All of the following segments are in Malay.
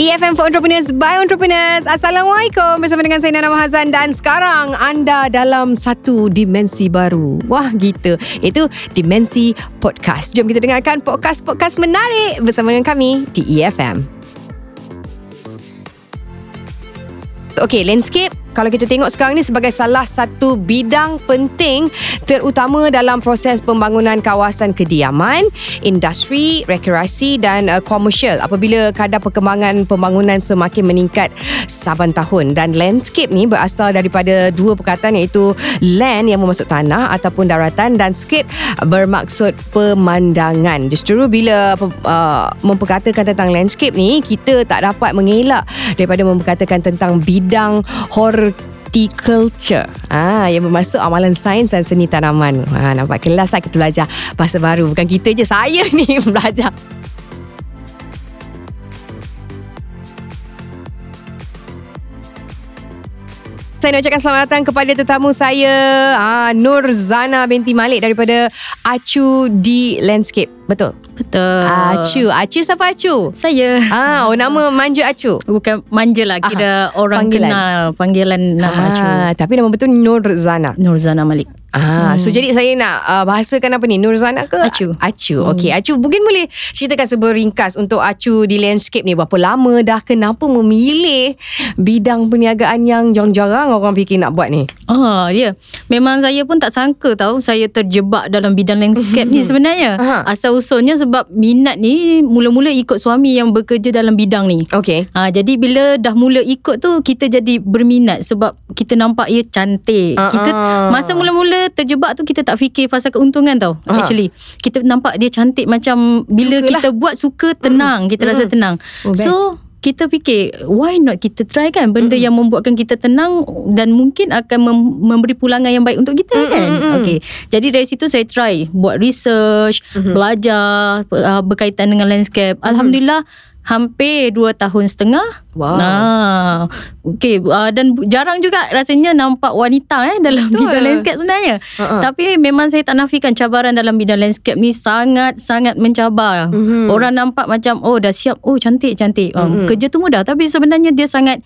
EFM for Entrepreneurs by Entrepreneurs. Assalamualaikum bersama dengan saya Nana Mahazan dan sekarang anda dalam satu dimensi baru. Wah gitu. Itu dimensi podcast. Jom kita dengarkan podcast-podcast menarik bersama dengan kami di EFM. Okay, landscape kalau kita tengok sekarang ni sebagai salah satu bidang penting terutama dalam proses pembangunan kawasan kediaman, industri, rekreasi dan uh, komersial apabila kadar perkembangan pembangunan semakin meningkat saban tahun dan landscape ni berasal daripada dua perkataan iaitu land yang bermaksud tanah ataupun daratan dan scape bermaksud pemandangan. Justru bila uh, memperkatakan tentang landscape ni kita tak dapat mengelak daripada memperkatakan tentang bidang hor horticulture ah, yang bermaksud amalan sains dan seni tanaman. Ah, nampak kelas lah kita belajar bahasa baru. Bukan kita je, saya ni belajar. Saya nak ucapkan selamat datang kepada tetamu saya ah, Nur Zana binti Malik daripada Acu di Landscape. Betul? Betul. Acu. Acu siapa Acu? Saya. Ah, oh nama manja Acu. Bukan manja lah. Kira Aha, orang panggilan. kenal panggilan nama Acu. Ah, tapi nama betul Nur Zana. Nurzana Malik. Ah, hmm. so jadi saya nak uh, bahasakan apa ni? Nurzana ke? Acu. Acu. Okey, Acu mungkin boleh ceritakan seberingkas untuk Acu di landscape ni berapa lama dah kenapa memilih bidang perniagaan yang jarang-jarang orang fikir nak buat ni? Ah, ya. Memang saya pun tak sangka tahu saya terjebak dalam bidang landscape ni sebenarnya. Aha. Asal usulnya sebab minat ni mula-mula ikut suami yang bekerja dalam bidang ni. Okey. Ha, jadi bila dah mula ikut tu kita jadi berminat sebab kita nampak ia cantik. Ah, Kita ah. masa mula-mula terjebak tu kita tak fikir pasal keuntungan tau. Ah. Actually kita nampak dia cantik macam bila Sukalah. kita buat suka tenang, kita rasa tenang. Oh, best. so kita fikir why not kita try kan benda Mm-mm. yang membuatkan kita tenang dan mungkin akan mem- memberi pulangan yang baik untuk kita Mm-mm, kan. mm-mm. Okey. Jadi dari situ saya try buat research, Mm-hmm. belajar uh, berkaitan dengan landscape. Alhamdulillah hampir 2 tahun setengah. Wow. Ah, okey uh, dan jarang juga rasanya nampak wanita eh dalam Betul. bidang landscape sebenarnya. Ha-ha. Tapi memang saya tak nafikan cabaran dalam bidang landscape ni sangat-sangat mencabar. Mhm. Orang nampak macam oh dah siap, oh cantik cantik. Um, Mhm. kerja tu mudah tapi sebenarnya dia sangat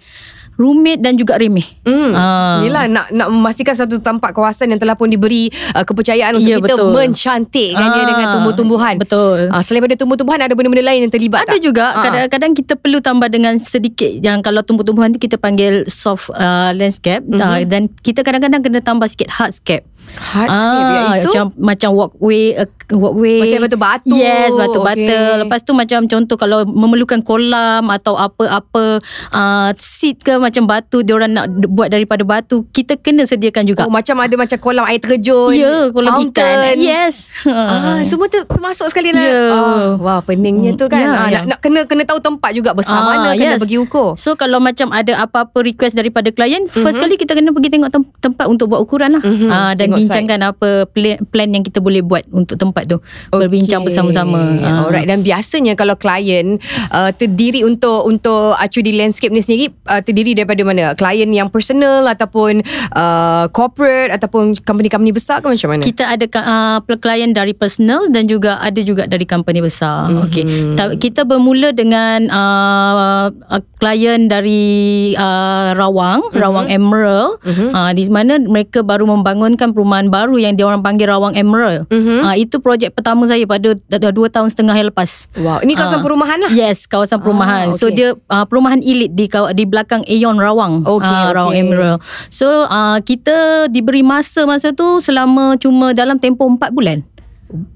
rumit dan juga remeh. Ah. Yelah nak nak memastikan satu tempat kawasan yang telah pun diberi uh, kepercayaan untuk Ya, kita betul. mencantikkan dia Ah, dengan tumbuh-tumbuhan. Betul. Ah, selain daripada tumbuh-tumbuhan ada benda-benda lain yang terlibat Ada tak? juga Ah. kadang-kadang kita perlu tambah dengan sedikit yang kalau tumbuh-tumbuhan tu kita panggil soft uh, landscape Mhm. uh, dan kita kadang-kadang kena tambah sikit hardscape. Hardscape Ah, iaitu macam macam walkway uh, walkway Macam batu-batu. Yes, batu-batu. Okey. Lepas tu macam contoh kalau memerlukan kolam atau apa-apa uh, seat ke macam batu dia orang nak buat daripada batu, kita kena sediakan juga. Oh macam ada macam kolam air terjun. ya, kolam fountain. ikan. Yes. Ah, semua tu termasuk sekali dalam. Ya. Ah, wah, peningnya tu kan. Ya, ah, ya. Nak, nak kena kena tahu tempat juga besar Ah, mana kena yes. pergi ukur. So kalau macam ada apa-apa request daripada klien, first kali kita kena pergi tengok tem- tempat untuk buat ukuran lah. Mhm, Ah, dan bincangkan apa plan, plan yang kita boleh buat untuk tempat tu. Berbincang Okey. bersama-sama. Ah. Alright dan biasanya kalau klien uh, terdiri untuk untuk acu di landscape ni sendiri uh, terdiri daripada mana? Klien yang personal ataupun uh, corporate ataupun company-company besar ke macam mana? Kita ada uh, klien dari personal dan juga ada juga dari company besar. Mhm. Okey. Ta- Kita bermula dengan uh, uh, klien dari uh, Rawang, Rawang Emerald. Mhm. Uh, di mana mereka baru membangunkan perumahan baru yang diorang panggil Rawang Emerald. Mhm. Uh, itu projek pertama saya pada dua tahun setengah yang lepas. Wow, ini kawasan Ah. perumahan lah. Yes, kawasan perumahan. Ah, So okey. dia uh, perumahan elit di di belakang Aeon Rawang. Okey, Ah, Rawang. Emerald. So uh, kita diberi masa masa tu selama cuma dalam tempoh 4 bulan.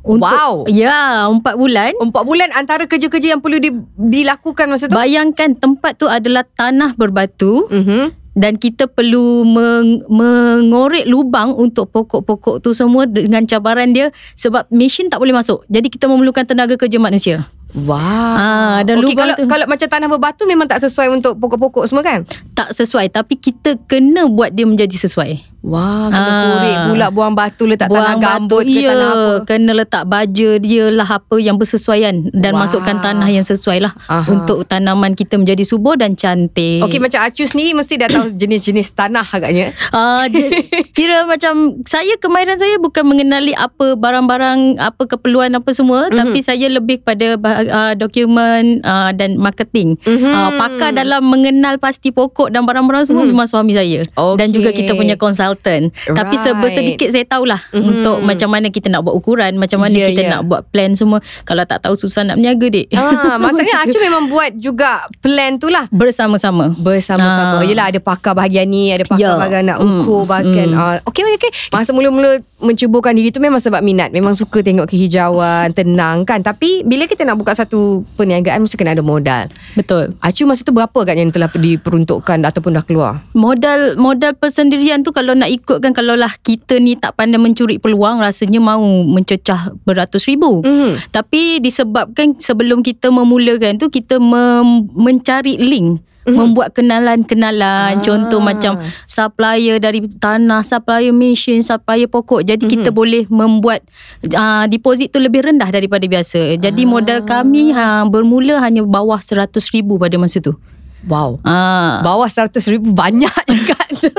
Wow. Ya, 4 bulan. Empat bulan antara kerja-kerja yang perlu di, dilakukan masa tu. Bayangkan tempat tu adalah tanah berbatu Mhm. Dan kita perlu meng, mengorek lubang untuk pokok-pokok tu semua dengan cabaran dia sebab mesin tak boleh masuk. Jadi kita memerlukan tenaga kerja manusia. Wow. Ah, dan lubang kalau tu- kalau macam tanah berbatu memang tak sesuai untuk pokok-pokok semua kan? Tak sesuai tapi kita kena buat dia menjadi sesuai. Wah, kena Ah. korek pula buang batu letak tanah Buang gambut batu, ke ya, tanah apa. Kena letak baja dia lah apa yang bersesuaian dan Wah. masukkan tanah yang sesuai lah Aha. untuk tanaman kita menjadi subur dan cantik. Okey macam Acu sendiri mesti dah tahu jenis-jenis tanah agaknya. Uh, kira macam saya kemahiran saya bukan mengenali apa barang-barang apa keperluan apa semua mm-hmm. tapi saya lebih pada uh, dokumen uh, dan marketing. Mhm. Mm-hmm. Uh, pakar dalam mengenal pasti pokok dan barang-barang semua mm. memang suami saya. Dan juga kita punya konsultan. Tapi Right. sebersedikit saya tahulah Mhm. mm-hmm. untuk macam mana kita nak buat ukuran, macam mana Ya, kita ya. nak buat plan semua. Kalau tak tahu susah nak berniaga dik. Ah, maksudnya Acu memang buat juga plan tu lah. bersama-sama. Bersama-sama. Ah. Yelah ada pakar bahagian ni, ada pakar Ya. bahagian nak Mm, ukur bahkan. mm. Ah, okey okey okey. Masa mula-mula mencuburkan diri tu memang sebab minat. Memang suka tengok kehijauan, tenang kan. Tapi bila kita nak buka satu perniagaan mesti kena ada modal. Betul. Acu masa tu berapa agaknya yang telah diperuntukkan ataupun dah keluar? Modal modal persendirian tu kalau nak ikutkan kalau lah kita ni tak pandai mencuri peluang rasanya mau mencecah beratus ribu. Mhm. Tapi disebabkan sebelum kita memulakan tu kita mem- mencari link membuat kenalan-kenalan Ah. contoh macam supplier dari tanah supplier mesin supplier pokok. Jadi kita boleh membuat uh, deposit tu lebih rendah daripada biasa. Jadi modal kami ha, bermula hanya bawah 100 ribu pada masa tu Wow. Ah. Bawah 100 ribu banyak juga tu.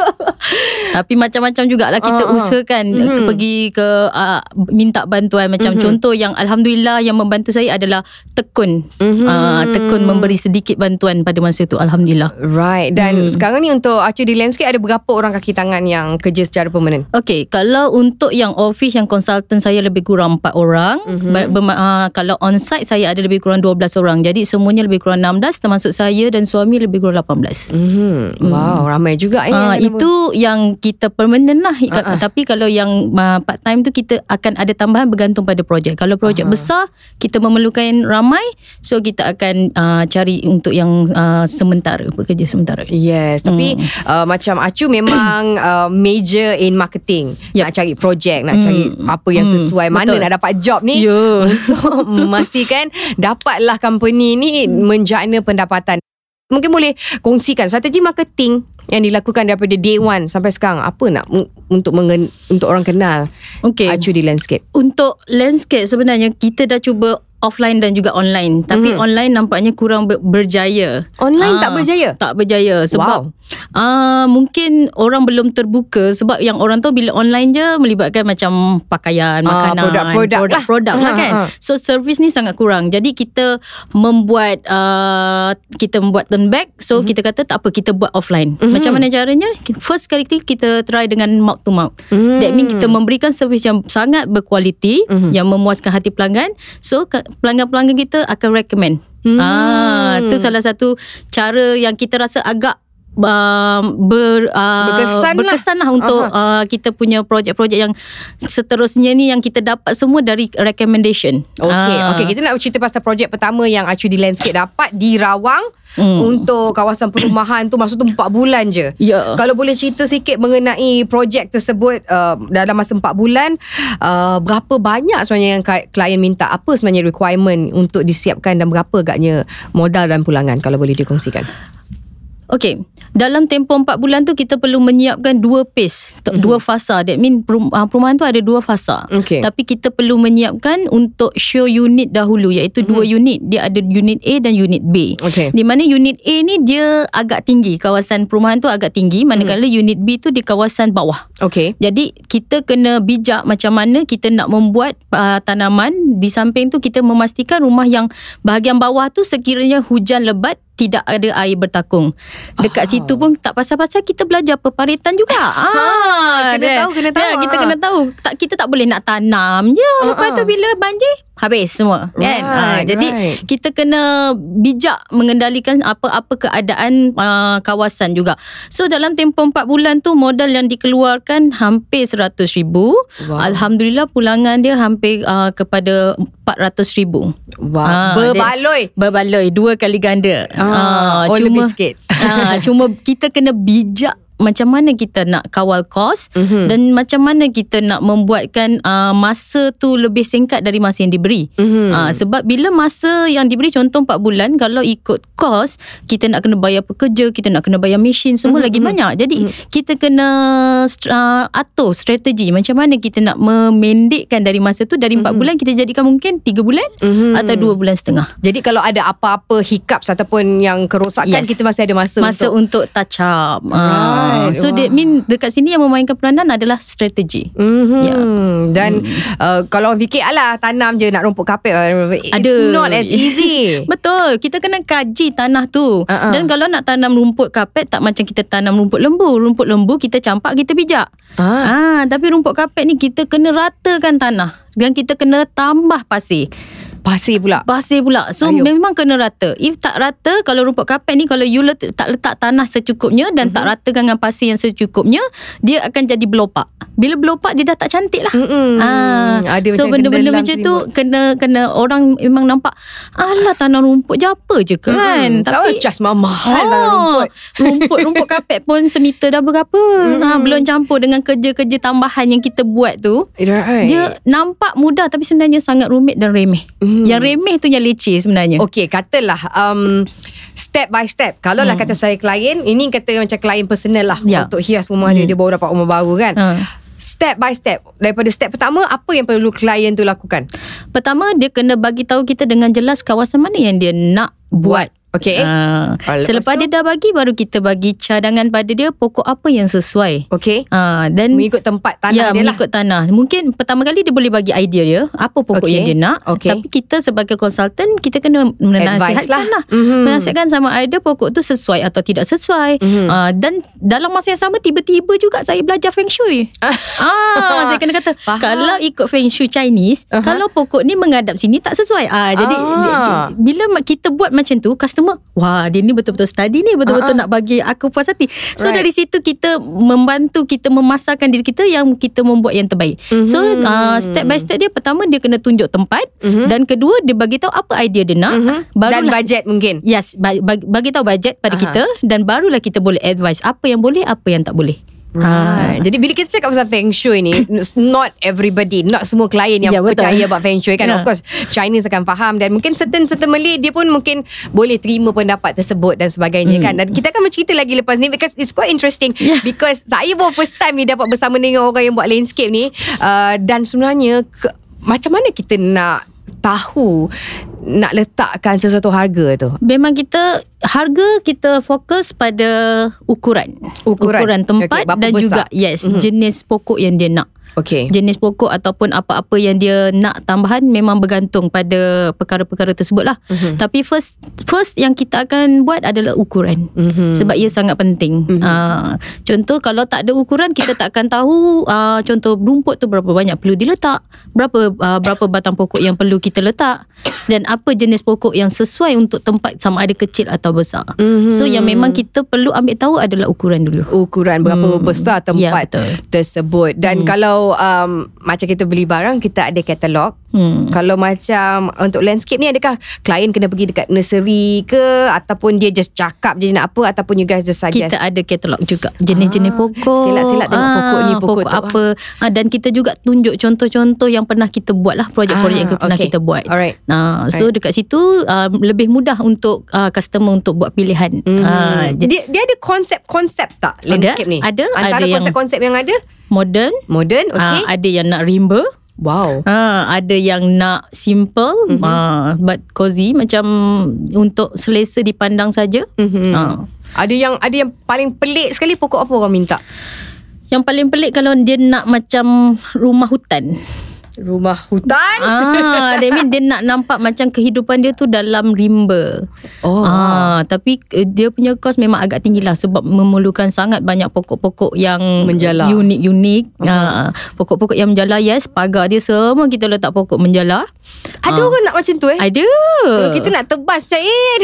Tapi macam-macam jugalah kita Ah, ah. usahakan Mhm. mm-hmm. pergi ke uh, minta bantuan macam Mhm. mm-hmm. contoh yang alhamdulillah yang membantu saya adalah tekun. Mhm. Mm-hmm. Uh, tekun memberi sedikit bantuan pada masa itu alhamdulillah. Right. Dan hmm. sekarang ni untuk Acu di landscape ada berapa orang kaki tangan yang kerja secara permanent? Okey, kalau untuk yang office yang konsultan saya lebih kurang 4 orang, Mhm. mm-hmm. Ber, uh, kalau on site saya ada lebih kurang 12 orang. Jadi semuanya lebih kurang 16 termasuk saya dan suami lebih kurang 18. Mhm. Wow, ramai juga eh. Yang itu yang kita permanent lah. Ah, ah. Tapi kalau yang uh, part time tu kita akan ada tambahan bergantung pada projek. Kalau projek Aha. besar kita memerlukan ramai, so kita akan uh, cari untuk yang uh, sementara bekerja sementara. Yes, tapi Hmm. uh, macam Acu memang uh, major in marketing. Yep. Nak cari projek, nak Hmm. cari apa yang Hmm, sesuai. Mana nak dapat job ni Ya. untuk memastikan dapatlah company ni menjana pendapatan. Mungkin boleh kongsikan strategi marketing yang dilakukan daripada day one sampai sekarang. Apa nak m- untuk mengen, untuk orang kenal Okey. Acu di landscape? Untuk landscape sebenarnya kita dah cuba offline dan juga online. Tapi Mhm. online nampaknya kurang ber- berjaya. Online Ah, tak berjaya? Tak berjaya sebab Wow. uh, mungkin orang belum terbuka sebab yang orang tahu bila online je melibatkan macam pakaian, Ah, makanan, produk-produk lah. produk lah Ah, kan. ah. So service ni sangat kurang. Jadi kita membuat uh, kita membuat turn back. So kita kata tak apa kita buat offline. Mhm. Macam mana caranya? First kali kita try dengan mouth to mouth. Hmm. That means kita memberikan servis yang sangat berkualiti Mhm. yang memuaskan hati pelanggan. So pelanggan-pelanggan kita akan recommend. Hmm. Ah, tu salah satu cara yang kita rasa agak uh, ber, uh, Berkesan lah. berkesan lah untuk uh, kita punya projek-projek yang seterusnya ni yang kita dapat semua dari recommendation. Okey, Ah. okey kita nak cerita pasal projek pertama yang Acu di landscape dapat di Rawang Hmm. untuk kawasan perumahan tu masa tu 4 bulan je. Ya. Kalau boleh cerita sikit mengenai projek tersebut uh, dalam masa 4 bulan uh, berapa banyak sebenarnya yang klien minta apa sebenarnya requirement untuk disiapkan dan berapa agaknya modal dan pulangan kalau boleh dikongsikan. Okey, dalam tempoh 4 bulan tu kita perlu menyiapkan dua pace, mm-hmm. dua fasa. That mean perum- ah, perumahan tu ada dua fasa. Okey. Tapi kita perlu menyiapkan untuk show unit dahulu iaitu mm-hmm. dua unit. Dia ada unit A dan unit B. Okey. Di mana unit A ni dia agak tinggi, kawasan perumahan tu agak tinggi manakala mm-hmm. unit B tu di kawasan bawah. Okey. Jadi kita kena bijak macam mana kita nak membuat uh, tanaman di samping tu kita memastikan rumah yang bahagian bawah tu sekiranya hujan lebat tidak ada air bertakung. Dekat Ah. situ pun tak pasal-pasal kita belajar perparitan juga. ah, kena dan- tahu, kena tahu. Ya, kita Ah. kena tahu. Tak kita tak boleh nak tanam je. Ah, Lepas tu bila banjir habis semua kan. Ah, Right, jadi right. kita kena bijak mengendalikan apa-apa keadaan uh, kawasan juga. So dalam tempoh 4 bulan tu modal yang dikeluarkan hampir 100 ribu. Wow. Alhamdulillah pulangan dia hampir uh, kepada 400 ribu. Wah, Ah, berbaloi. Berbaloi dua kali ganda. Ah, oh, lebih sikit. ah, cuma kita kena bijak macam mana kita nak kawal kos Mhm. dan macam mana kita nak membuatkan uh, masa tu lebih singkat dari masa yang diberi. Mhm. Uh, sebab bila masa yang diberi contoh 4 bulan kalau ikut kos kita nak kena bayar pekerja, kita nak kena bayar mesin semua Mhm, lagi mhm. banyak. Jadi kita kena uh, atur strategi macam mana kita nak memendekkan dari masa tu dari 4 bulan kita jadikan mungkin 3 bulan Mhm. atau 2 bulan setengah. Jadi kalau ada apa-apa hiccups ataupun yang kerosakan Yes. kita masih ada masa, Masa untuk untuk, touch up. Right. So that mean dekat sini yang memainkan peranan adalah strategi. Mm-hmm. Ya. Dan uh, kalau orang fikir alah tanam je nak rumput kapet it's Ada. not as easy. Betul. Kita kena kaji tanah tu. Ah. Dan kalau nak tanam rumput kapet tak macam kita tanam rumput lembu. Rumput lembu kita campak kita bijak. ah. Ah, tapi rumput kapet ni kita kena ratakan tanah dan kita kena tambah pasir. Pasir pula. Pasir pula. So Ayuh. Memang kena rata. If tak rata kalau rumput kapet ni kalau you let, tak letak tanah secukupnya dan Mhm. tak ratakan dengan pasir yang secukupnya, dia akan jadi belopak. Bila belopak dia dah tak cantik lah. Mm-mm. Ah, Ada so macam benda-benda macam tu kena kena orang memang nampak alah tanah rumput je apa je kan. Mm-mm. Tak Tapi just mahal Ah, rumput. rumput rumput kapet pun semeter dah berapa. Ha, belum campur dengan kerja-kerja tambahan yang kita buat tu. Right. Dia nampak mudah tapi sebenarnya sangat rumit dan remeh. Mm. Yang remeh tu yang leceh sebenarnya. Okey, katalah um, step by step. Kalau lah Hmm. kata saya klien, ini kata macam klien personal lah Ya. untuk hias rumah dia. Hmm. Dia baru dapat rumah baru kan. Ha. Step by step. Daripada step pertama, apa yang perlu klien tu lakukan? Pertama dia kena bagi tahu kita dengan jelas kawasan mana yang dia nak buat. Okey. Ha. Ah, lepas Selepas tu? dia dah bagi baru kita bagi cadangan pada dia pokok apa yang sesuai. Okey. Ha, dan Mengikut tempat tanah ya, dia lah. mengikut tanah. Mungkin pertama kali dia boleh bagi idea dia apa pokok Okey. yang dia nak. Okey. Tapi kita sebagai konsultan kita kena menasihatkan lah. lah. Mhm. Menasihatkan sama ada pokok tu sesuai atau tidak sesuai. Mhm. Ah, dan dalam masa yang sama tiba-tiba juga saya belajar feng shui. ah, saya kena kata Faham. kalau ikut feng shui Chinese, Aha. kalau pokok ni menghadap sini tak sesuai. Ah, jadi Ah. bila kita buat macam tu, customer, wah dia ni betul-betul study ni, betul-betul ah. nak bagi aku puas hati. So Right. dari situ kita membantu kita memasarkan diri kita yang kita membuat yang terbaik. So Mhm. uh, step by step dia pertama dia kena tunjuk tempat Mhm. dan kedua dia bagi tahu apa idea dia nak. Mhm. Dan Barulah bajet mungkin. Yes, bagi, bagi tahu bajet pada Aha. kita dan barulah kita boleh advise apa yang boleh, apa yang tak boleh. Right. Jadi bila kita cakap pasal feng shui ni not everybody not semua klien yang Ya, betul. percaya about feng shui kan Ya. of course Chinese akan faham dan mungkin certain certain Malay dia pun mungkin boleh terima pendapat tersebut dan sebagainya Hmm. kan dan kita akan bercerita lagi lepas ni because it's quite interesting Ya. because saya pun first time ni dapat bersama dengan orang yang buat landscape ni uh, dan sebenarnya ke, macam mana kita nak tahu nak letakkan sesuatu harga tu Memang kita harga kita fokus pada ukuran. Ukuran. tempat Okey, berapa dan besar? juga yes, Mhm. jenis pokok yang dia nak. Okay Jenis pokok ataupun apa-apa yang dia nak tambahan memang bergantung pada perkara-perkara tersebut lah. Mhm. Tapi first first yang kita akan buat adalah ukuran. Mhm. Sebab ia sangat penting. Mhm. Uh, contoh kalau tak ada ukuran kita tak akan tahu uh, contoh rumput tu berapa banyak perlu diletak, berapa uh, berapa batang pokok yang perlu kita letak dan apa jenis pokok yang sesuai untuk tempat sama ada kecil atau besar. Mhm. So yang memang kita perlu ambil tahu adalah ukuran dulu. ukuran berapa Hmm. besar Ya, tempat betul. tersebut dan Hmm. kalau um, macam kita beli barang kita ada katalog Hmm. kalau macam untuk landscape ni adakah klien kena pergi dekat nursery ke ataupun dia just cakap je nak apa ataupun you guys just suggest Kita ada katalog juga jenis-jenis Ah, pokok. silat-silat tengok pokok ni, pokok tu. apa. Ah, dan kita juga tunjuk contoh-contoh yang pernah kita buat lah projek-projek yang Ah, pernah okay. kita buat. alright Nah, so dekat situ uh, lebih mudah untuk uh, customer untuk buat pilihan. Hmm. Uh, dia, dia ada konsep-konsep tak landscape ni? ada, Antara ada yang- konsep-konsep yang ada modern, modern, okay. uh, ada yang nak rimba, wow. uh, ada yang nak simple, Mhm. uh, but cozy macam untuk selesa dipandang saja. Mhm. Uh. Ada yang ada yang paling pelik sekali pokok apa orang minta? Yang paling pelik kalau dia nak macam rumah hutan. Rumah hutan. ah, that mean dia nak nampak macam kehidupan dia tu dalam rimba. Oh. Ah, tapi eh, dia punya kos memang agak tinggi lah sebab memerlukan sangat banyak pokok-pokok yang Menjala. unik-unik. Mhm. Ah, pokok-pokok yang menjala yes, pagar dia semua kita letak pokok menjala. Ada Ah. orang nak macam tu eh? Ada. Kalau kita nak tebas macam eh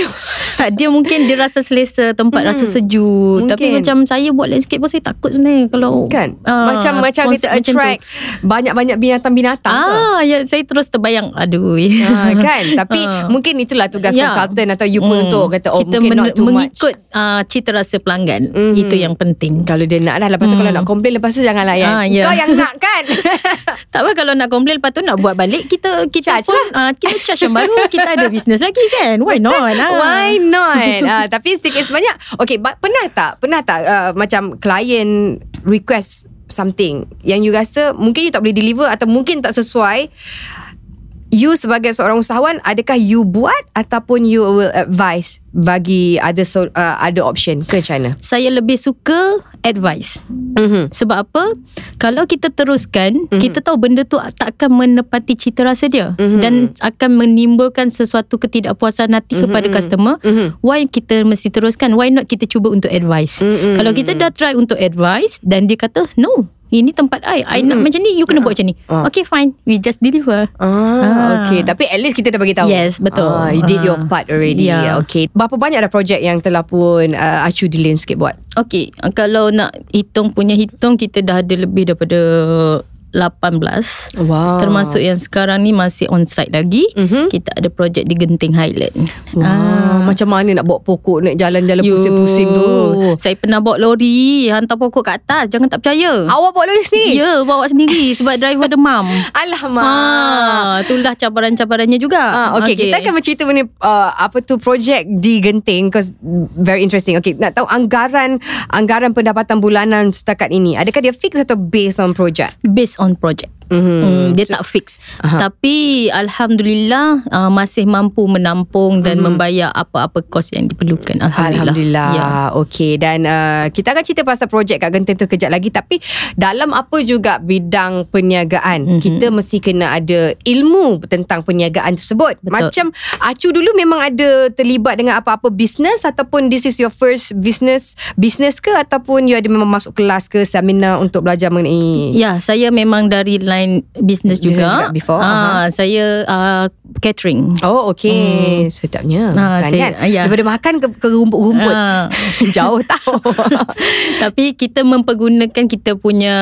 tak dia mungkin dia rasa selesa, tempat Hmm, rasa sejuk. mungkin. Tapi macam saya buat landscape pun saya takut sebenarnya kalau kan ah, macam macam kita attract banyak-banyak binatang-binatang binatang ke? Ah, ya saya terus terbayang aduh. Ha, kan Tapi Ah. mungkin itulah tugas Ya. consultant Atau you pun Hmm. untuk Kata oh kita mungkin men- not too much mengikut uh, cita rasa pelanggan. Mhm. Itu yang penting. Kalau dia nak dah Lepas tu Hmm. kalau nak komplain Lepas tu jangan layan Ah, ya. Kau yang nak kan Tak apa kalau nak komplain lepas tu nak buat balik kita kita Charge pun uh, kita charge yang baru kita ada bisnes lagi kan. Why not? Ah. Why not uh, Tapi sedikit sebanyak Okay but pernah tak Pernah tak uh, Macam klien Request something Yang you rasa Mungkin you tak boleh deliver Atau mungkin tak sesuai You sebagai seorang usahawan Adakah you buat Ataupun you will advise Bagi ada so, uh, Ada option Ke macam mana Saya lebih suka advice. mm-hmm. Sebab apa? Kalau kita teruskan, Mhm. kita tahu benda tu tak akan menepati cita rasa dia Mhm. dan akan menimbulkan sesuatu ketidakpuasan hati kepada customer. Mhm. Why kita mesti teruskan? Why not kita cuba untuk advice? Mhm. Kalau kita dah try untuk advice dan dia kata, "No, ini tempat I. I nak macam ni, you kena buat macam ni." Ah. Okay, fine. We just deliver. Ah, Ah. okay. Tapi at least kita dah bagi tahu. Yes, betul. Ah, you did your Ah. part already. Yeah. Okay. Berapa banyak dah projek yang telah pun uh, Acu di Landscape buat? Okay, kalau nak hitung punya hitung, kita dah ada lebih daripada 18. Wow. Termasuk yang sekarang ni masih on site lagi. Mhm. Kita ada projek di Genting Highland. Wow. Macam mana nak bawa pokok naik jalan-jalan Yo, pusing-pusing tu? Saya pernah bawa lori hantar pokok kat atas. Jangan tak percaya. Awak bawa lori sendiri? Ya, bawa sendiri sebab driver demam. Alamak. Ha, itulah cabaran-cabarannya juga. Ah, okay, okay, kita akan bercerita mengenai uh, apa tu projek di Genting because very interesting. Okay, nak tahu anggaran anggaran pendapatan bulanan setakat ini, adakah dia fix atau based on project? based on On project. Mm-hmm. Hmm, dia tak fix. Aha. Tapi alhamdulillah uh, masih mampu menampung dan membayar apa-apa kos yang diperlukan. Alhamdulillah. Alhamdulillah. Ya. Okey dan uh, kita akan cerita pasal projek kat Genting tu kejap lagi tapi dalam apa juga bidang perniagaan Mhm. kita mesti kena ada ilmu tentang perniagaan tersebut. Betul. Macam Acu dulu memang ada terlibat dengan apa-apa bisnes ataupun this is your first business business ke ataupun you ada memang masuk kelas ke seminar untuk belajar mengenai Ya, saya memang dari line business Business juga. juga before, Ah, saya uh, catering. Oh okey, sedapnya. Ah, kan, saya- kan? ya. Daripada makan ke, ke rumput-rumput. Ah. Jauh tahu. Tapi kita mempergunakan kita punya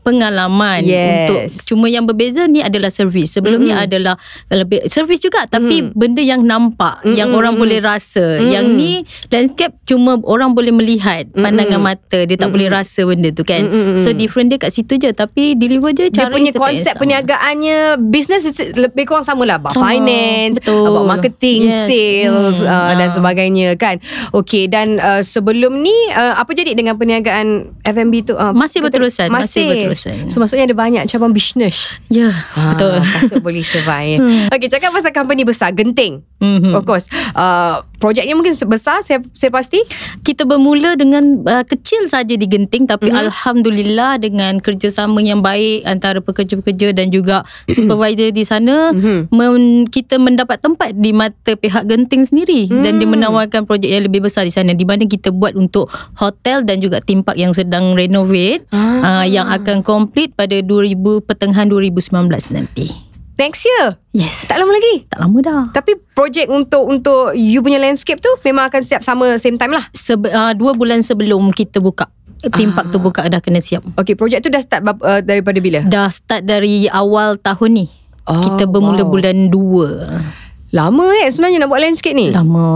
pengalaman Yes. untuk cuma yang berbeza ni adalah servis. Sebelum ni adalah lebih servis juga tapi benda yang nampak, yang orang boleh rasa. Yang ni landscape cuma orang boleh melihat pandangan mata, dia tak boleh rasa benda tu kan. So different dia kat situ je tapi deliver je dia cara punya yang konsep sama. perniagaannya business lebih kurang sama lah about Sama, finance betul. about marketing Yes. sales Hmm, uh, dan ah. sebagainya kan okey dan uh, sebelum ni uh, apa jadi dengan perniagaan F&B tu uh, Masih berterusan, masih berterusan. so maksudnya ada banyak cabang bisnes Ya, betul. Ah, patut boleh survive okey cakap pasal company besar Genting Mhm. of course uh, projeknya mungkin besar saya saya pasti kita bermula dengan uh, kecil saja di Genting tapi Mhm. mm-hmm. alhamdulillah dengan kerjasama yang baik antara pekerja-pekerja dan juga supervisor di sana Mhm. mm-hmm. men, kita mendapat tempat di mata pihak Genting sendiri mm. dan dia menawarkan projek yang lebih besar di sana di mana kita buat untuk hotel dan juga theme park yang sedang renovate Ah. uh, yang akan complete pada 2000 pertengahan 2019 nanti. Next year Yes. tak lama lagi Tak lama dah. Tapi projek untuk untuk you punya landscape tu memang akan siap sama same time lah. Sebe, uh, dua bulan sebelum kita buka theme park tu buka dah kena siap. Okay, projek tu dah start uh, daripada bila? Dah start dari awal tahun ni. Oh, kita bermula wow. bulan 2. Lama eh sebenarnya nak buat landscape ni. Lama.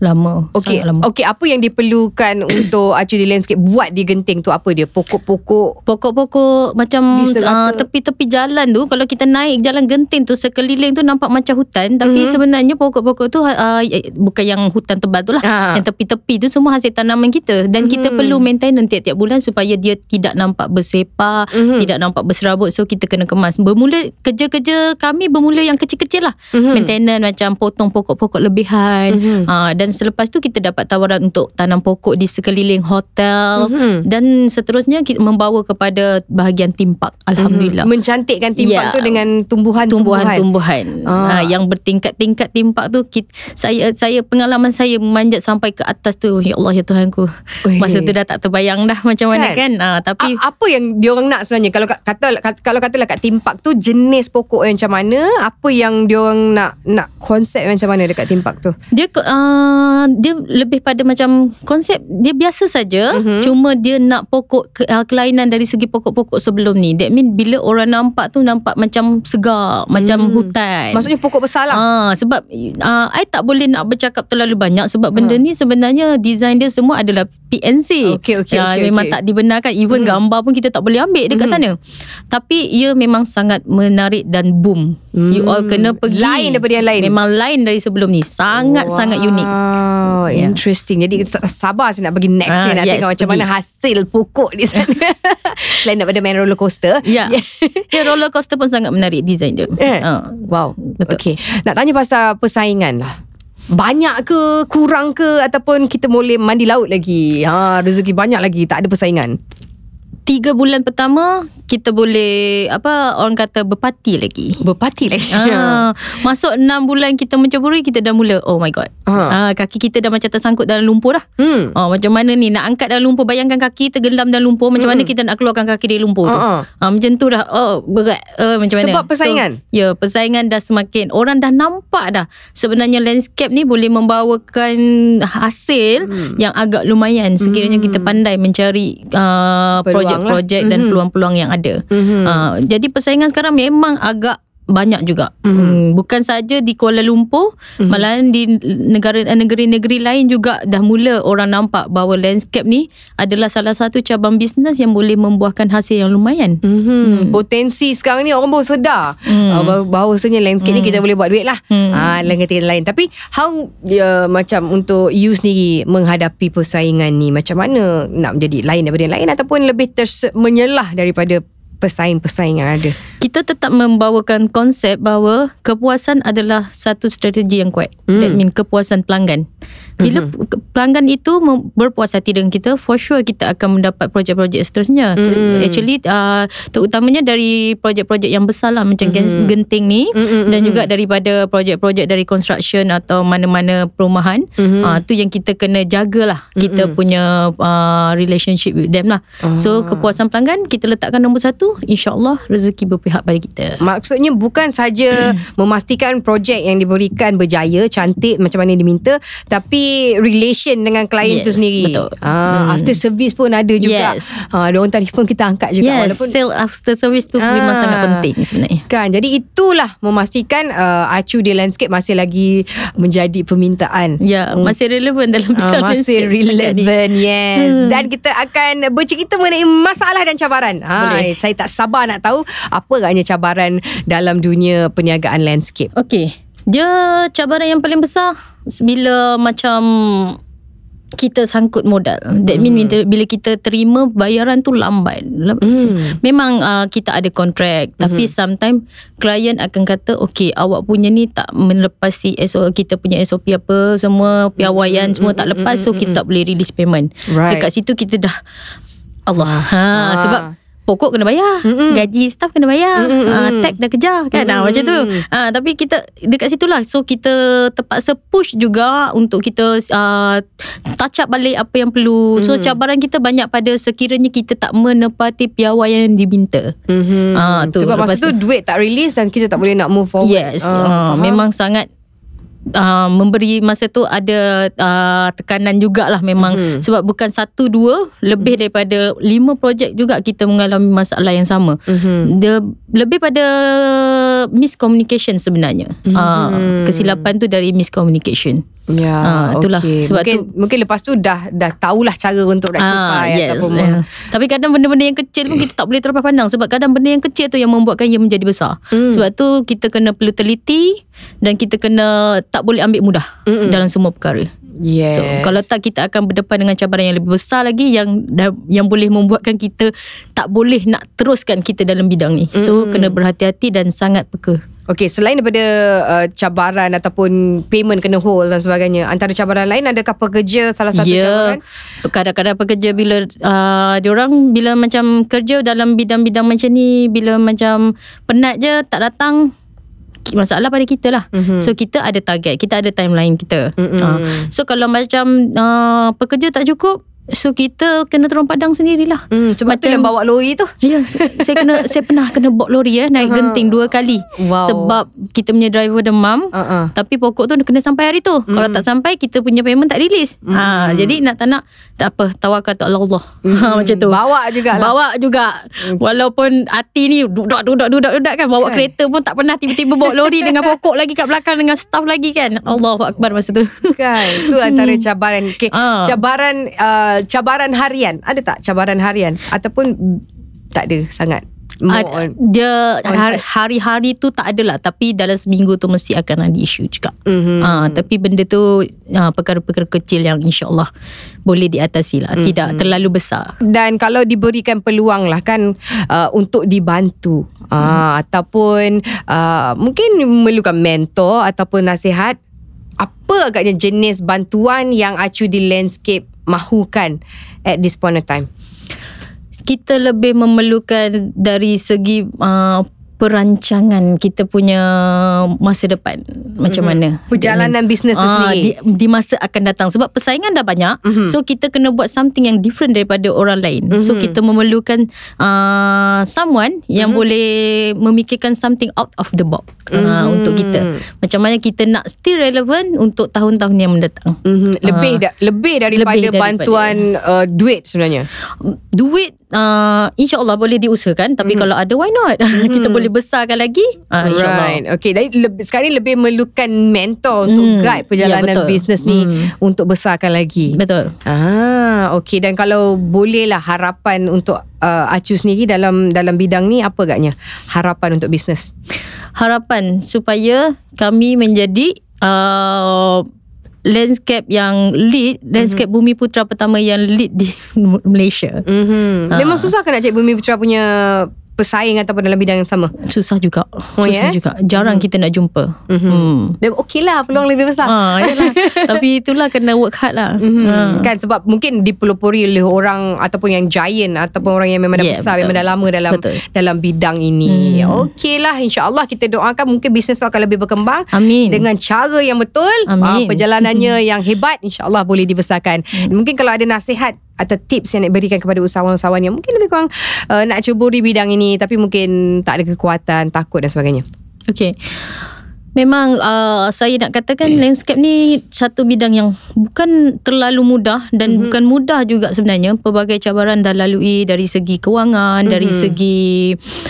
Lama. Okey, Sangat lama. okey apa yang diperlukan untuk actually landscape buat di Genting tu apa dia? Pokok-pokok. Pokok-pokok macam uh, tepi-tepi jalan tu kalau kita naik jalan genting tu sekeliling tu nampak macam hutan tapi Mhm. sebenarnya pokok-pokok tu uh, bukan yang hutan tebal tu lah Ah. yang tepi-tepi tu semua hasil tanaman kita dan kita Mhm. perlu maintenance tiap-tiap bulan supaya dia tidak nampak bersepah Mhm. tidak nampak berserabut so kita kena kemas bermula kerja-kerja kami bermula yang kecil-kecil lah Mhm. maintenance macam potong pokok-pokok lebihan Mhm. uh, dan selepas tu kita dapat tawaran untuk tanam pokok di sekeliling hotel Mhm. dan seterusnya kita membawa kepada bahagian timpak alhamdulillah Mhm. Mencantikkan timpak Ya. tu dengan tumbuhan-tumbuhan. tumbuhan-tumbuhan Ah. ah. yang bertingkat-tingkat timpak tu kita, saya saya pengalaman saya memanjat sampai ke atas tu ya Allah ya Tuhanku Weh. masa tu dah tak terbayang dah macam mana Kan? kan ah, tapi A- apa yang diorang nak sebenarnya kalau kat- kata, kalau katalah kat timpak tu jenis pokok yang macam mana apa yang diorang nak nak konsep macam mana dekat theme park tu? Dia uh, dia lebih pada macam konsep dia biasa saja mm-hmm. cuma dia nak pokok ke, uh, kelainan dari segi pokok-pokok sebelum ni. That mean bila orang nampak tu nampak macam segar, mm. macam Hmm. hutan. Maksudnya pokok besar lah. Ah sebab uh, I tak boleh nak bercakap terlalu banyak sebab benda Ha. ni sebenarnya design dia semua adalah PNC. Okey, okey, Ah, okey, memang okey. tak dibenarkan even gambar pun kita tak boleh ambil dekat sana. Tapi ia memang sangat menarik dan boom. You all kena pergi. Lain daripada yang lain. Memang lain dari sebelum ni. Sangat sangat unik. Wow, Ya. interesting. Jadi sabar saya nak pergi next Ah, year nak yes, tengok macam pergi. mana hasil pokok di sana. Selain daripada main roller coaster. Ya. dia roller coaster pun sangat menarik design dia. Eh. Ah. Wow. Betul. Okay. Nak tanya pasal persaingan lah. Banyak ke, kurang ke ataupun kita boleh mandi laut lagi? Ha, rezeki banyak lagi, tak ada persaingan. Tiga bulan pertama kita boleh apa orang kata berparti lagi. Berparti lagi. Ah, masuk 6 bulan kita menceburi kita dah mula oh my god. Ah. Ah, kaki kita dah macam tersangkut dalam lumpur dah. Hmm. Oh, macam mana ni nak angkat dalam lumpur bayangkan kaki tergelam dalam lumpur macam mana kita nak keluarkan kaki dari lumpur tu. Ah, Ah, macam tu dah oh berat uh, macam mana. Sebab persaingan? So, ya, persaingan dah semakin orang dah nampak dah sebenarnya landscape ni boleh membawakan hasil Hmm. yang agak lumayan sekiranya kita pandai mencari uh, Peluang projek-projek lah. dan Mhm. peluang-peluang yang ada. Mhm. Ah, jadi persaingan sekarang memang agak banyak juga. Mhm. Hmm, bukan saja di Kuala Lumpur, malahan di negara negeri-negeri lain juga dah mula orang nampak bahawa landscape ni adalah salah satu cabang bisnes yang boleh membuahkan hasil yang lumayan. Mm-hmm. Potensi sekarang ni orang baru sedar Hmm. uh, bahawa- bahawasanya landscape ni kita boleh buat duit lah. Hmm. Ah, lain kata lain. Tapi how uh, macam untuk you sendiri menghadapi persaingan ni macam mana nak menjadi lain daripada yang lain ataupun lebih terse- menyelah daripada pesaing-pesaing yang ada. Kita tetap membawakan konsep bahawa kepuasan adalah satu strategi yang kuat. Hmm. That mean kepuasan pelanggan. Bila ke- pelanggan itu berpuas hati dengan kita, for sure kita akan mendapat projek-projek seterusnya. Hmm. Actually, uh, terutamanya dari projek-projek yang besar lah macam Hmm. Genting ni Mm-mm. dan juga daripada projek-projek dari construction atau mana-mana perumahan. Mhm. Uh, tu yang kita kena jagalah kita punya uh, relationship with them lah. Ah. So kepuasan pelanggan kita letakkan nombor satu, insyaAllah rezeki berpihak pada kita. Maksudnya bukan saja memastikan projek yang diberikan berjaya, cantik macam mana diminta, tapi relation dengan klien Yes, tu sendiri. betul. Ah, After service pun ada juga. Yes. Ah, dia orang telefon kita angkat juga Yes, walaupun sale after service tu Ah. memang sangat penting sebenarnya. Kan Jadi itulah Memastikan uh, Acu di landscape Masih lagi Menjadi permintaan Ya, masih relevan dalam Ah, bidang masih landscape ni. relevan yes Hmm. dan kita akan bercerita mengenai masalah dan cabaran ha, Boleh. saya tak sabar nak tahu apa agaknya cabaran dalam dunia perniagaan landscape Okey. Dia cabaran yang paling besar bila macam kita sangkut modal. That mean bila, bila kita terima bayaran tu lambat. Lam- Hmm. Memang uh, kita ada kontrak tapi sometimes klien akan kata okey awak punya ni tak melepasi SOP kita punya SOP apa semua piawaian semua tak lepas so kita tak boleh release payment. Right. Dekat situ kita dah Allah. Ha Ah. sebab pokok kena bayar, Mm-mm. gaji staff kena bayar, Mm-mm. uh, tag dah kejar kan ah, macam tu. Ah tapi kita dekat situlah so kita terpaksa push juga untuk kita uh, touch up balik apa yang perlu. So cabaran kita banyak pada sekiranya kita tak menepati piawaian yang diminta. mm-hmm. Ah, tu. sebab masa Lepas tu duit tak release dan kita tak boleh nak move forward Yes, Ah, uh, faham. memang sangat Uh, memberi masa tu ada uh, tekanan jugalah memang. Mhm. sebab bukan satu dua lebih daripada lima projek juga kita mengalami masalah yang sama. Mhm. dia lebih pada miscommunication sebenarnya. Uh, kesilapan tu dari miscommunication Ya, Ah, itulah. okay. Sebab mungkin, tu- mungkin lepas tu dah dah tahulah cara untuk rectify Ah, yes. ataupun yeah. Tapi kadang benda-benda yang kecil pun kita tak boleh terlepas pandang sebab kadang benda yang kecil tu yang membuatkan ia menjadi besar. Mm. Sebab tu kita kena perlu teliti dan kita kena tak boleh ambil mudah Mm-mm. dalam semua perkara. Yes. So kalau tak kita akan berdepan dengan cabaran yang lebih besar lagi yang yang boleh membuatkan kita tak boleh nak teruskan kita dalam bidang ni. So kena berhati-hati dan sangat peka. Okey, selain daripada uh, cabaran ataupun payment kena hold dan sebagainya, antara cabaran lain adakah pekerja salah satu ya, cabaran? kadang-kadang pekerja bila uh, diorang bila macam kerja dalam bidang-bidang macam ni bila macam penat je tak datang masalah pada kita lah. Mhm. So kita ada target, kita ada timeline kita. Mm-mm. Uh, so kalau macam uh, pekerja tak cukup So kita kena turun padang sendirilah. Hmm, sebab tu Macam- yang bawa lori tu. Ya, saya saya kena saya pernah kena bawa lori eh naik genting dua kali. Wow. Sebab kita punya driver demam. Uh-uh. Tapi pokok tu kena sampai hari tu. Mm. Kalau tak sampai kita punya payment tak release. Mm. Ha jadi nak tak nak tak apa tawakal tu Allah Allah. Ha macam tu. Bawa jugalah. Bawa juga. Walaupun hati ni dudak dudak dudak dudak kan bawa Kan. kereta pun tak pernah tiba-tiba bawa lori dengan pokok lagi kat belakang dengan staff lagi kan. Allahu akbar masa tu. Kan Itu antara cabaran okay. Ah. Cabaran uh, Cabaran harian Ada tak cabaran harian Ataupun Tak ada sangat More on- dia on hari-hari tu tak ada lah tapi dalam seminggu tu mesti akan ada isu juga. Mhm. Ah, tapi benda tu ah, perkara-perkara kecil yang insya-Allah boleh diatasi lah. Tidak terlalu besar. dan kalau diberikan peluang lah kan uh, untuk dibantu uh, ataupun uh, mungkin memerlukan mentor ataupun nasihat apa agaknya jenis bantuan yang acu di landscape mahukan at this point of time Kita lebih memerlukan dari segi uh, perancangan kita punya masa depan macam mana perjalanan bisnes tu Ah, sendiri di, di masa akan datang sebab persaingan dah banyak mm-hmm. so kita kena buat something yang different daripada orang lain mm-hmm. so kita memerlukan uh, someone yang mm-hmm. boleh memikirkan something out of the box mm-hmm. uh, untuk kita macam mana kita nak still relevant untuk tahun-tahun yang mendatang Mhm. lebih da- lebih daripada Lebih daripada. bantuan uh, duit sebenarnya duit uh, insyaallah boleh diusahakan tapi mm-hmm. kalau ada why not kita boleh besarkan lagi uh, insyaallah Right. Okay. Jadi lebih, sekarang ni lebih memerlukan mentor untuk Hmm. guide perjalanan Ya, betul. bisnes ni Hmm. untuk besarkan lagi. betul Ah, okay. Dan kalau bolehlah harapan untuk uh, Acu sendiri dalam dalam bidang ni apa agaknya? Harapan untuk bisnes. harapan supaya kami menjadi uh, landscape yang lead landscape mm-hmm. Bumi Putra pertama yang lead di Malaysia Mm-hmm. Memang susah kan nak cari Bumi Putra punya pesaing ataupun dalam bidang yang sama? susah juga Oh, susah ya? juga jarang mm-hmm. kita nak jumpa Mm-hmm. hmm. Dan okey lah peluang lebih besar. Ah, yalah. Tapi itulah kena work hard lah. Mm-hmm. Ah. Kan sebab mungkin dipelopori oleh orang ataupun yang giant ataupun orang yang memang dah Yeah, besar betul. memang dah lama dalam Betul. dalam bidang ini. Hmm. Okeylah insya-Allah kita doakan mungkin bisnes akan lebih berkembang Amin. dengan cara yang betul. Amin. Ah, perjalanannya yang hebat insya-Allah boleh dibesarkan. Mungkin kalau ada nasihat atau tips yang nak berikan kepada usahawan-usahawan yang mungkin lebih kurang uh, nak ceburi bidang ini tapi mungkin tak ada kekuatan, takut dan sebagainya. Okay. Memang uh, saya nak katakan landscape ni satu bidang yang bukan terlalu mudah dan mm-hmm. bukan mudah juga sebenarnya. Pelbagai cabaran dah lalui dari segi kewangan, mm-hmm. dari segi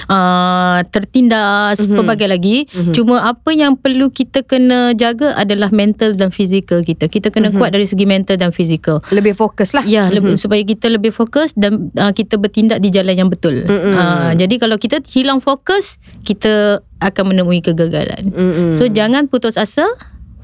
uh, tertindas, mm-hmm. pelbagai lagi. Mm-hmm. Cuma apa yang perlu kita kena jaga adalah mental dan fizikal kita. Kita kena mm-hmm. kuat dari segi mental dan fizikal. Lebih fokus lah. Ya, mm-hmm. supaya kita lebih fokus dan uh, kita bertindak di jalan yang betul. Mm-mm. Uh, jadi kalau kita hilang fokus, kita akan menemui kegagalan. Mm-mm. So jangan putus asa,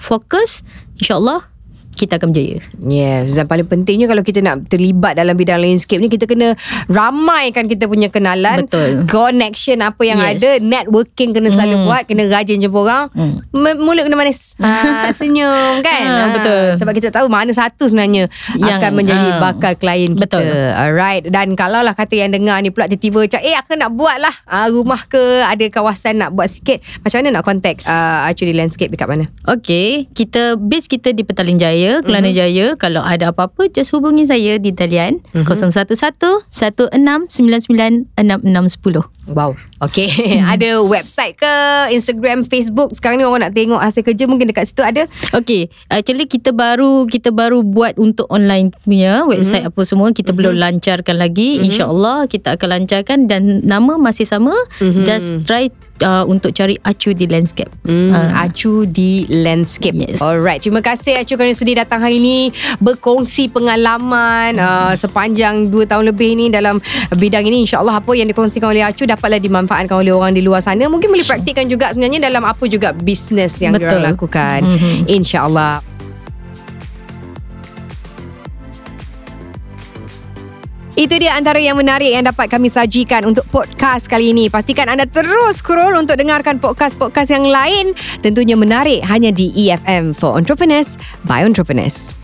fokus, insya-Allah kita akan berjaya. Yes, dan paling pentingnya kalau kita nak terlibat dalam bidang landscape ni kita kena ramaikan kita punya kenalan, Betul. connection apa yang Yes. ada, networking kena selalu Hmm. buat, kena rajin jumpa orang. Hmm. M- mulut kena manis. Ha, senyum kan? Ha, betul. Sebab kita tahu mana satu sebenarnya Yang, akan menjadi ha. bakal klien kita. Betul. Alright. Dan kalau lah kata yang dengar ni pula tiba-tiba macam eh aku nak buat lah uh, rumah ke ada kawasan nak buat sikit. Macam mana nak contact uh, actually landscape dekat mana? Okey, kita base kita di Petaling Jaya, Kelana mm-hmm. Jaya. Kalau ada apa-apa just hubungi saya di talian mm-hmm. 011 1699 6610. Wow. Okay. ada website ke, Instagram, Facebook. Sekarang ni orang nak tengok hasil kerja mungkin dekat situ ada. Okay, actually kita baru kita baru buat untuk online punya website mm-hmm. apa semua kita mm-hmm. belum lancarkan lagi. Mm-hmm. InsyaAllah kita akan lancarkan dan nama masih sama. Mm-hmm. Just try uh, untuk cari acu di landscape. Hmm, Ah. Acu di Landscape. Yes. Alright. Terima kasih Acu kerana sudi datang hari ini berkongsi pengalaman uh, sepanjang 2 tahun lebih ni dalam bidang ini. InsyaAllah apa yang dikongsikan oleh Acu dapatlah dimanfaatkan oleh orang di luar sana. Mungkin boleh praktikkan juga sebenarnya dalam apa juga bisnes yang Betul. diorang lakukan. Mhm. InsyaAllah. Itu dia antara yang menarik yang dapat kami sajikan untuk podcast kali ini. Pastikan anda terus scroll untuk dengarkan podcast-podcast yang lain. Tentunya menarik hanya di EFM for Entrepreneurs by Entrepreneurs.